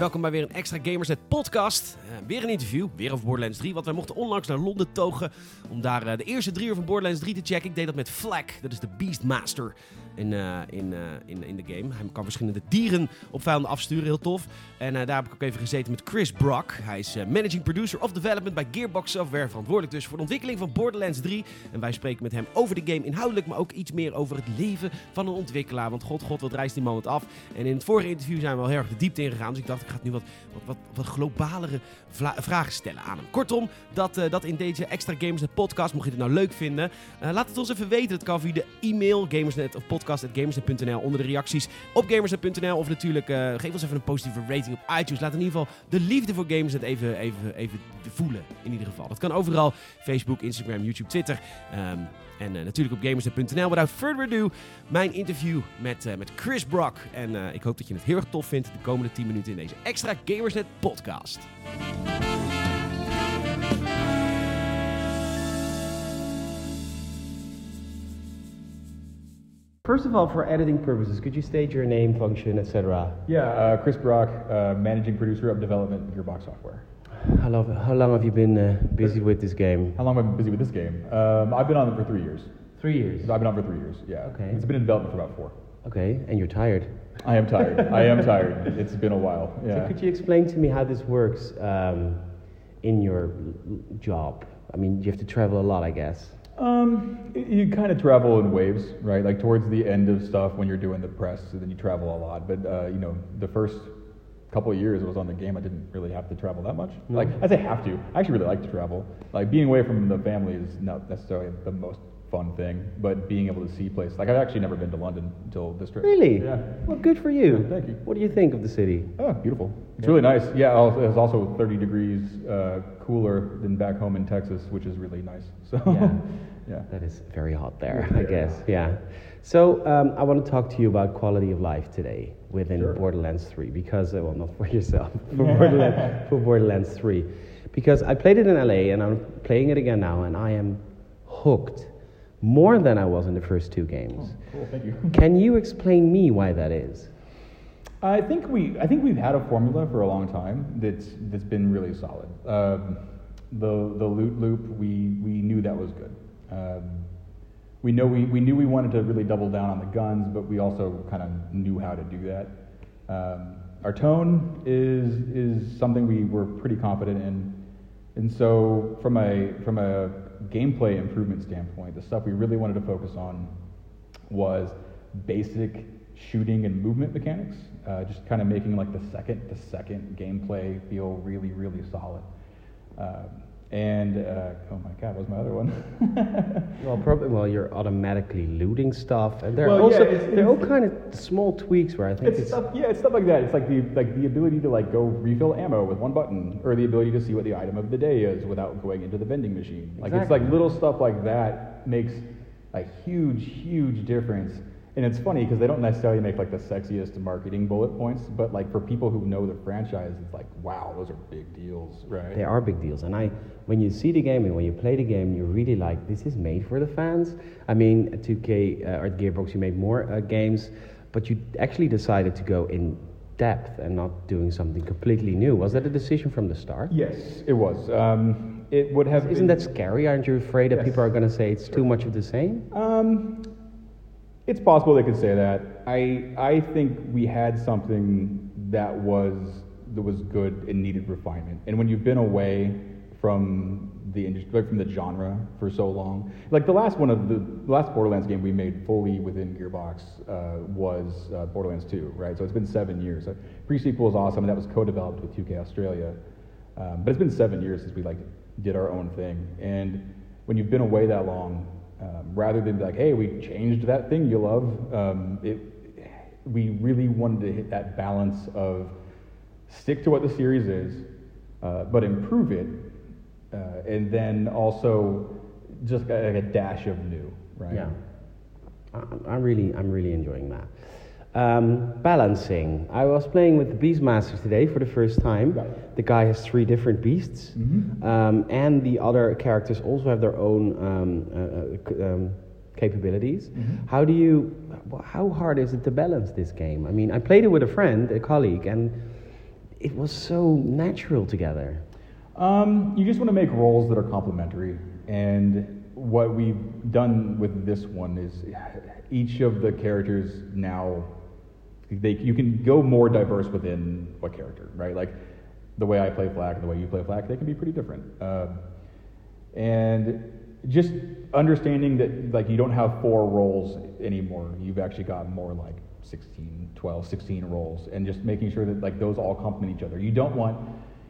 welkom bij weer een extra Gamersnet podcast. Uh, weer een interview, weer over Borderlands 3. Want wij mochten onlangs naar Londen togen om daar uh, de eerste drie uur van Borderlands 3 te checken. Ik deed dat met Flag, dat is de Beastmaster in, uh, in, in, in de game. Hij kan verschillende dieren op vijanden afsturen, heel tof. En daar heb ik ook even gezeten met Chris Brock. Hij is Managing Producer of Development bij Gearbox Software. Verantwoordelijk dus voor de ontwikkeling van Borderlands 3. En wij spreken met hem over de game inhoudelijk, maar ook iets meer over het leven van een ontwikkelaar. Want god, god, wat reist die moment af. En in het vorige interview zijn we al heel erg de diepte ingegaan. Dus ik dacht, ik ga nu wat, wat, wat, wat globalere vragen stellen aan hem. Kortom, dat, dat in deze extra Gamersnet podcast. Mocht je het nou leuk vinden, laat het ons even weten. Dat kan via de e-mail gamersnet of podcast.gamersnet.nl onder de reacties op gamersnet.nl. Of natuurlijk, uh, geef ons even een positieve rating op iTunes. Laat in ieder geval de liefde voor Gamersnet even, even, even voelen. In ieder geval. Dat kan overal. Facebook, Instagram, YouTube, Twitter. Um, en uh, natuurlijk op gamersnet.nl. Without further ado, mijn interview met, uh, met Chris Brock. En ik hoop dat je het heel erg tof vindt de komende 10 minuten in deze extra Gamersnet podcast. First of all, for editing purposes, could you state your name, function, etc.? Yeah, Chris Brock, managing producer of development at Gearbox Software. How long, how long have you been uh, busy with this game? How long have I been busy with this game? Um, I've been on it for three years. Three years? I've been on for three years, yeah. Okay. It's been in development for about four. Okay, and you're tired? I am tired. I am tired. It's been a while, yeah. So could you explain to me how this works um, in your job? I mean, you have to travel a lot, I guess. Um, you kind of travel in waves, right? Like towards the end of stuff when you're doing the press, and then you travel a lot. But uh, you know, the first couple of years it was on the game, I didn't really have to travel that much. Mm-hmm. Like I say have to. I actually really like to travel. Like being away from the family is not necessarily the most fun thing, but being able to see places. Like I've actually never been to London until this trip. Really? Yeah. Well, good for you. Yeah, thank you. What do you think of the city? Oh, beautiful. It's yeah. really nice. Yeah, it's also 30 degrees uh, cooler than back home in Texas, which is really nice. So. Yeah. yeah. That is very hot there, I guess. Yeah. So um, I want to talk to you about quality of life today within sure. Borderlands 3 because, uh, well, not for yourself, for, Borderlands, for Borderlands 3. Because I played it in LA and I'm playing it again now and I am hooked more than I was in the first two games. Oh, cool, thank you. Can you explain me why that is? I think we I think we've had a formula for a long time that's that's been really solid. Um, the the loot loop we we knew that was good. Um, we know we, we knew we wanted to really double down on the guns, but we also kind of knew how to do that. Um, our tone is is something we were pretty confident in, and so from a from a gameplay improvement standpoint, the stuff we really wanted to focus on was basic shooting and movement mechanics, uh, just kind of making like the second to second gameplay feel really really solid. Um, and uh, oh my God, what was my other one? well, probably well, you're automatically looting stuff, and there well, are also yeah, it's, there are all kind of small tweaks where I think it's, it's, stuff. Yeah, it's stuff like that. It's like the like the ability to like go refill ammo with one button, or the ability to see what the item of the day is without going into the vending machine. Like exactly. it's like little stuff like that makes a huge, huge difference and it's funny because they don't necessarily make like the sexiest marketing bullet points, but like for people who know the franchise, it's like, wow, those are big deals, right? They are big deals. And I, when you see the game and when you play the game, you're really like this is made for the fans. I mean, 2K uh, or Gearbox, you made more uh, games, but you actually decided to go in depth and not doing something completely new. Was that a decision from the start? Yes, it was. Um, it would have. Isn't been, that scary? Aren't you afraid that yes. people are going to say it's too much of the same? Um, it's possible they could say that. I I think we had something that was that was good and needed refinement. And when you've been away from the industry, like from the genre for so long, like the last one of the, the last Borderlands game we made fully within Gearbox uh, was uh, Borderlands 2, right? So it's been seven years. Uh, Pre-sequel is awesome, and that was co-developed with 2K Australia. Um, but it's been seven years since we like did our own thing, and when you've been away that long, um, rather than be like, hey, we changed that thing you love. Um, it, we really wanted to hit that balance of stick to what the series is, uh, but improve it, uh, and then also just like a dash of new, right? Yeah, I'm really, I'm really enjoying that. Um, balancing. I was playing with the Beastmasters today for the first time. Right. The guy has three different beasts, mm-hmm. um, and the other characters also have their own um, uh, uh um, capabilities. Mm-hmm. How do you? How hard is it to balance this game? I mean, I played it with a friend, a colleague, and it was so natural together. Um, you just want to make roles that are complementary, and what we've done with this one is each of the characters now they, you can go more diverse within a character, right? Like the way I play FL4K and the way you play FL4K, they can be pretty different. Uh, and just understanding that like you don't have four roles anymore. You've actually got more like 16, 12, 16 roles, and just making sure that like those all complement each other. You don't want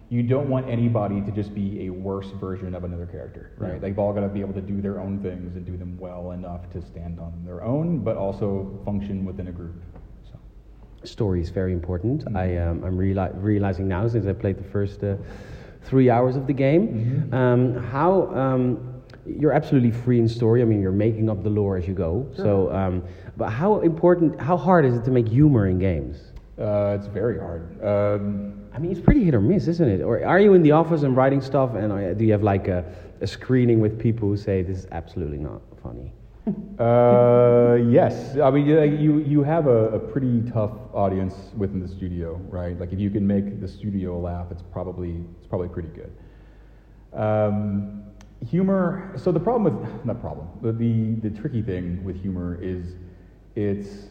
you don't want anybody to just be a worse version of another character, right? Yeah. They've all got to be able to do their own things and do them well enough to stand on their own, but also function within a group. Story is very important. Mm-hmm. I, um, I'm reali- realizing now since I played the first uh, three hours of the game, mm-hmm. um, how um, you're absolutely free in story. I mean, you're making up the lore as you go. Sure. So, um, but how important, how hard is it to make humor in games? Uh, it's very hard. Um, I mean, it's pretty hit or miss, isn't it? Or are you in the office and writing stuff, and uh, do you have like a, a screening with people who say this is absolutely not funny? Uh, yes, I mean you you have a, a, pretty tough audience within the studio, right? Like if you can make the studio laugh, it's probably it's probably pretty good. Um, humor. So the problem with not problem, but the the tricky thing with humor is it's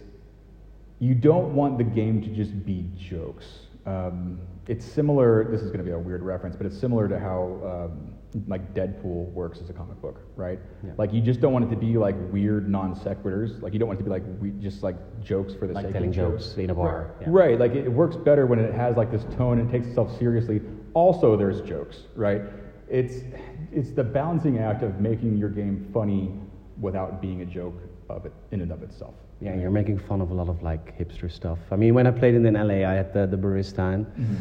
you don't want the game to just be jokes. Um, it's similar. This is going to be a weird reference, but it's similar to how um, like Deadpool works as a comic book, right? Yeah. Like you just don't want it to be like weird non sequiturs. Like you don't want it to be like we, just like jokes for the like sake telling of jokes, jokes in a bar. Right. Yeah. right. Like it works better when it has like this tone and it takes itself seriously. Also, there's jokes, right? It's it's the balancing act of making your game funny without being a joke of it in and of itself. Yeah, you're making fun of a lot of like hipster stuff. I mean, when I played in LA, I had the, the barista and mm-hmm.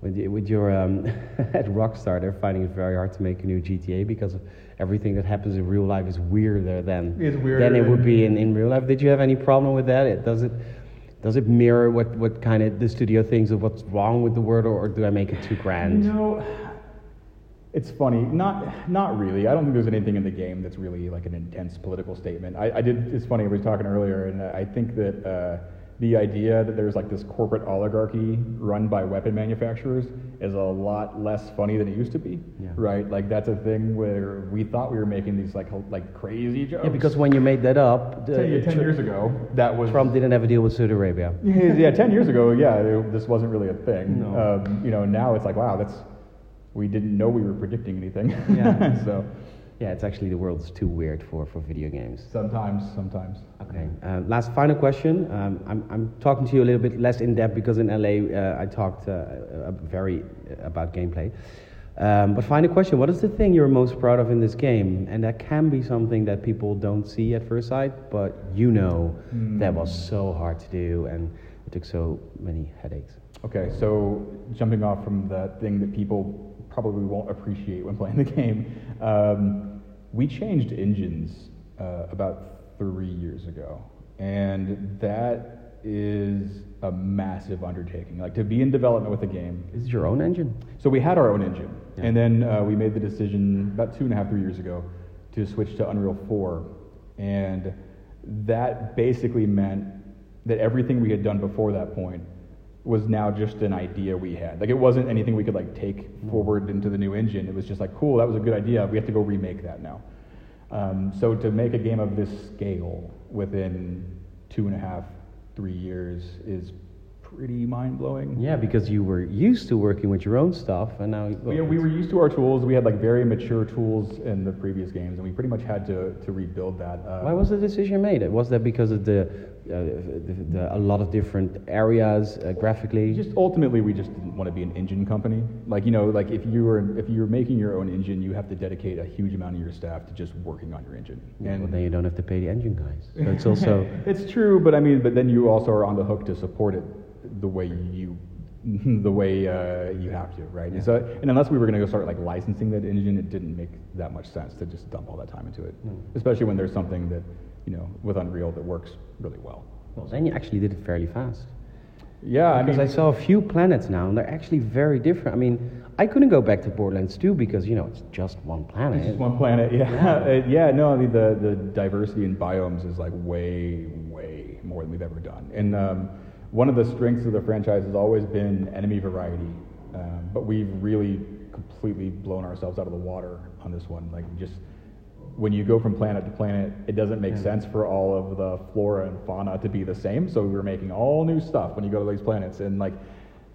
with, with your um, at Rockstar, they're finding it very hard to make a new GTA because everything that happens in real life is weirder than weirder than it would be in, in real life. Did you have any problem with that? It, does it does it mirror what, what kind of the studio thinks of what's wrong with the world, or, or do I make it too grand? No, it's funny, not not really. I don't think there's anything in the game that's really like an intense political statement. I, I did. It's funny. I was talking earlier, and I think that uh, the idea that there's like this corporate oligarchy run by weapon manufacturers is a lot less funny than it used to be. Yeah. Right? Like that's a thing where we thought we were making these like like crazy jokes. Yeah, because when you made that up, ten, ten years ago, that was Trump didn't have a deal with Saudi Arabia. yeah, ten years ago, yeah, this wasn't really a thing. No. Um, you know, now it's like wow, that's we didn't know we were predicting anything. Yeah. so. Yeah, it's actually the world's too weird for, for video games. Sometimes, sometimes. Okay. Uh, last final question. Um, I'm, I'm talking to you a little bit less in depth because in LA uh, I talked uh, uh, very uh, about gameplay. Um, but final question: What is the thing you're most proud of in this game? And that can be something that people don't see at first sight, but you know mm. that was so hard to do and it took so many headaches. Okay, so jumping off from that thing that people probably won't appreciate when playing the game. Um, we changed engines uh, about three years ago, and that is a massive undertaking. Like to be in development with a game. Is your own engine? So we had our own engine, yeah. and then uh, we made the decision about two and a half, three years ago to switch to Unreal 4, and that basically meant that everything we had done before that point was now just an idea we had. Like it wasn't anything we could like take forward into the new engine. It was just like, cool, that was a good idea. We have to go remake that now. Um, so to make a game of this scale within two and a half, three years is pretty mind blowing. Yeah, because you were used to working with your own stuff, and now well, yeah, we were used to our tools. We had like very mature tools in the previous games, and we pretty much had to to rebuild that. Uh, Why was the decision made? Was that because of the, uh, the, the a lot of different areas uh, graphically? Just ultimately, we just didn't want to be an engine company. Like you know, like if you were if you're making your own engine, you have to dedicate a huge amount of your staff to just working on your engine. Yeah, and well, then you don't have to pay the engine guys. So it's also it's true, but I mean, but then you also are on the hook to support it the way you the way uh, you have to, right? Yeah. And so, and unless we were going to go start like licensing that engine, it didn't make that much sense to just dump all that time into it, mm. especially when there's something that you know with Unreal that works really well. Well, then you actually did it fairly fast. Yeah, because I, mean, I saw a few planets now, and they're actually very different. I mean, I couldn't go back to Borderlands 2 because you know it's just one planet. It's just one planet. Yeah, yeah. Uh, yeah no, I mean the the diversity in biomes is like way way more than we've ever done, and. Um, one of the strengths of the franchise has always been enemy variety, um, but we've really completely blown ourselves out of the water on this one. Like just when you go from planet to planet, it doesn't make Yeah. sense for all of the flora and fauna to be the same. So we were making all new stuff when you go to these planets, and like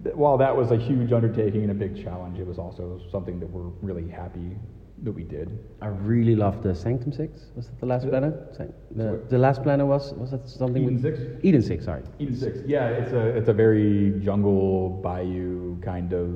th- while that was a huge undertaking and a big challenge, it was also something that we're really happy that we did. I really loved the Sanctum Six. Was that the last The- planet? San- the, the last planet was was that something? Eden Six? Eden Six. Sorry. Eden Six, yeah, it's a it's a very jungle bayou kind of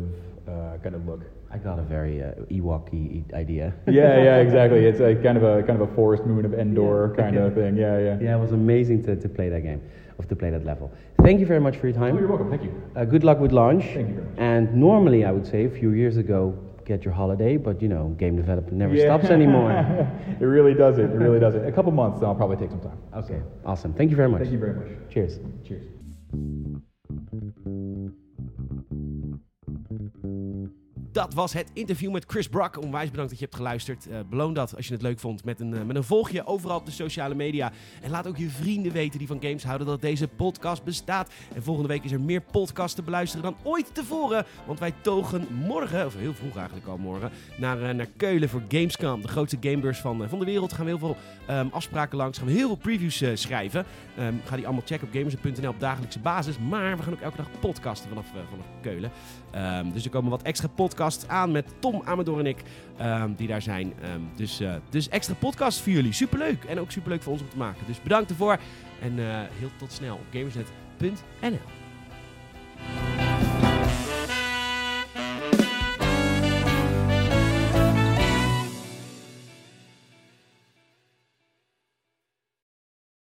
uh, kind of look. I got a very uh, Ewok-y idea. yeah, yeah, exactly. It's a kind of a kind of a forest moon of Endor Yeah. kind of thing. Yeah, yeah. Yeah, it was amazing to, to play that game, of to play that level. Thank you very much for your time. Oh, you're welcome. Thank you. Uh, good luck with launch. Thank you very much. And normally, I would say a few years ago, get your holiday, but you know, game development never Yeah. stops anymore. it really doesn't. It really doesn't. A couple months, then I'll probably take some time. okay, awesome. Thank you very much. Thank you very much. Cheers. Cheers. Dat was het interview met Chris Brock. Onwijs bedankt dat je hebt geluisterd. Eh beloon dat als je het leuk vond met een, eh, met een volgje overal op de sociale media. En laat ook je vrienden weten die van games houden dat deze podcast bestaat. En volgende week is er meer podcasts te beluisteren dan ooit tevoren. Want wij togen morgen, of heel vroeg eigenlijk al morgen, naar, eh, naar Keulen voor Gamescom. De grootste gamebeurs van, van de wereld. Gaan we heel veel ehm, afspraken langs. Gaan we heel veel previews schrijven. Ehm, ga die allemaal checken op gamers.nl op dagelijkse basis. Maar we gaan ook elke dag podcasten vanaf, vanaf Keulen. Ehm, dus er komen wat extra podcasts aan met Tom Amador en ik, ehm, die daar zijn. Ehm, dus, eh, dus extra podcasts voor jullie. Superleuk. En ook superleuk voor ons om te maken. Dus bedankt ervoor. En eh, heel tot snel op gamersnet.nl.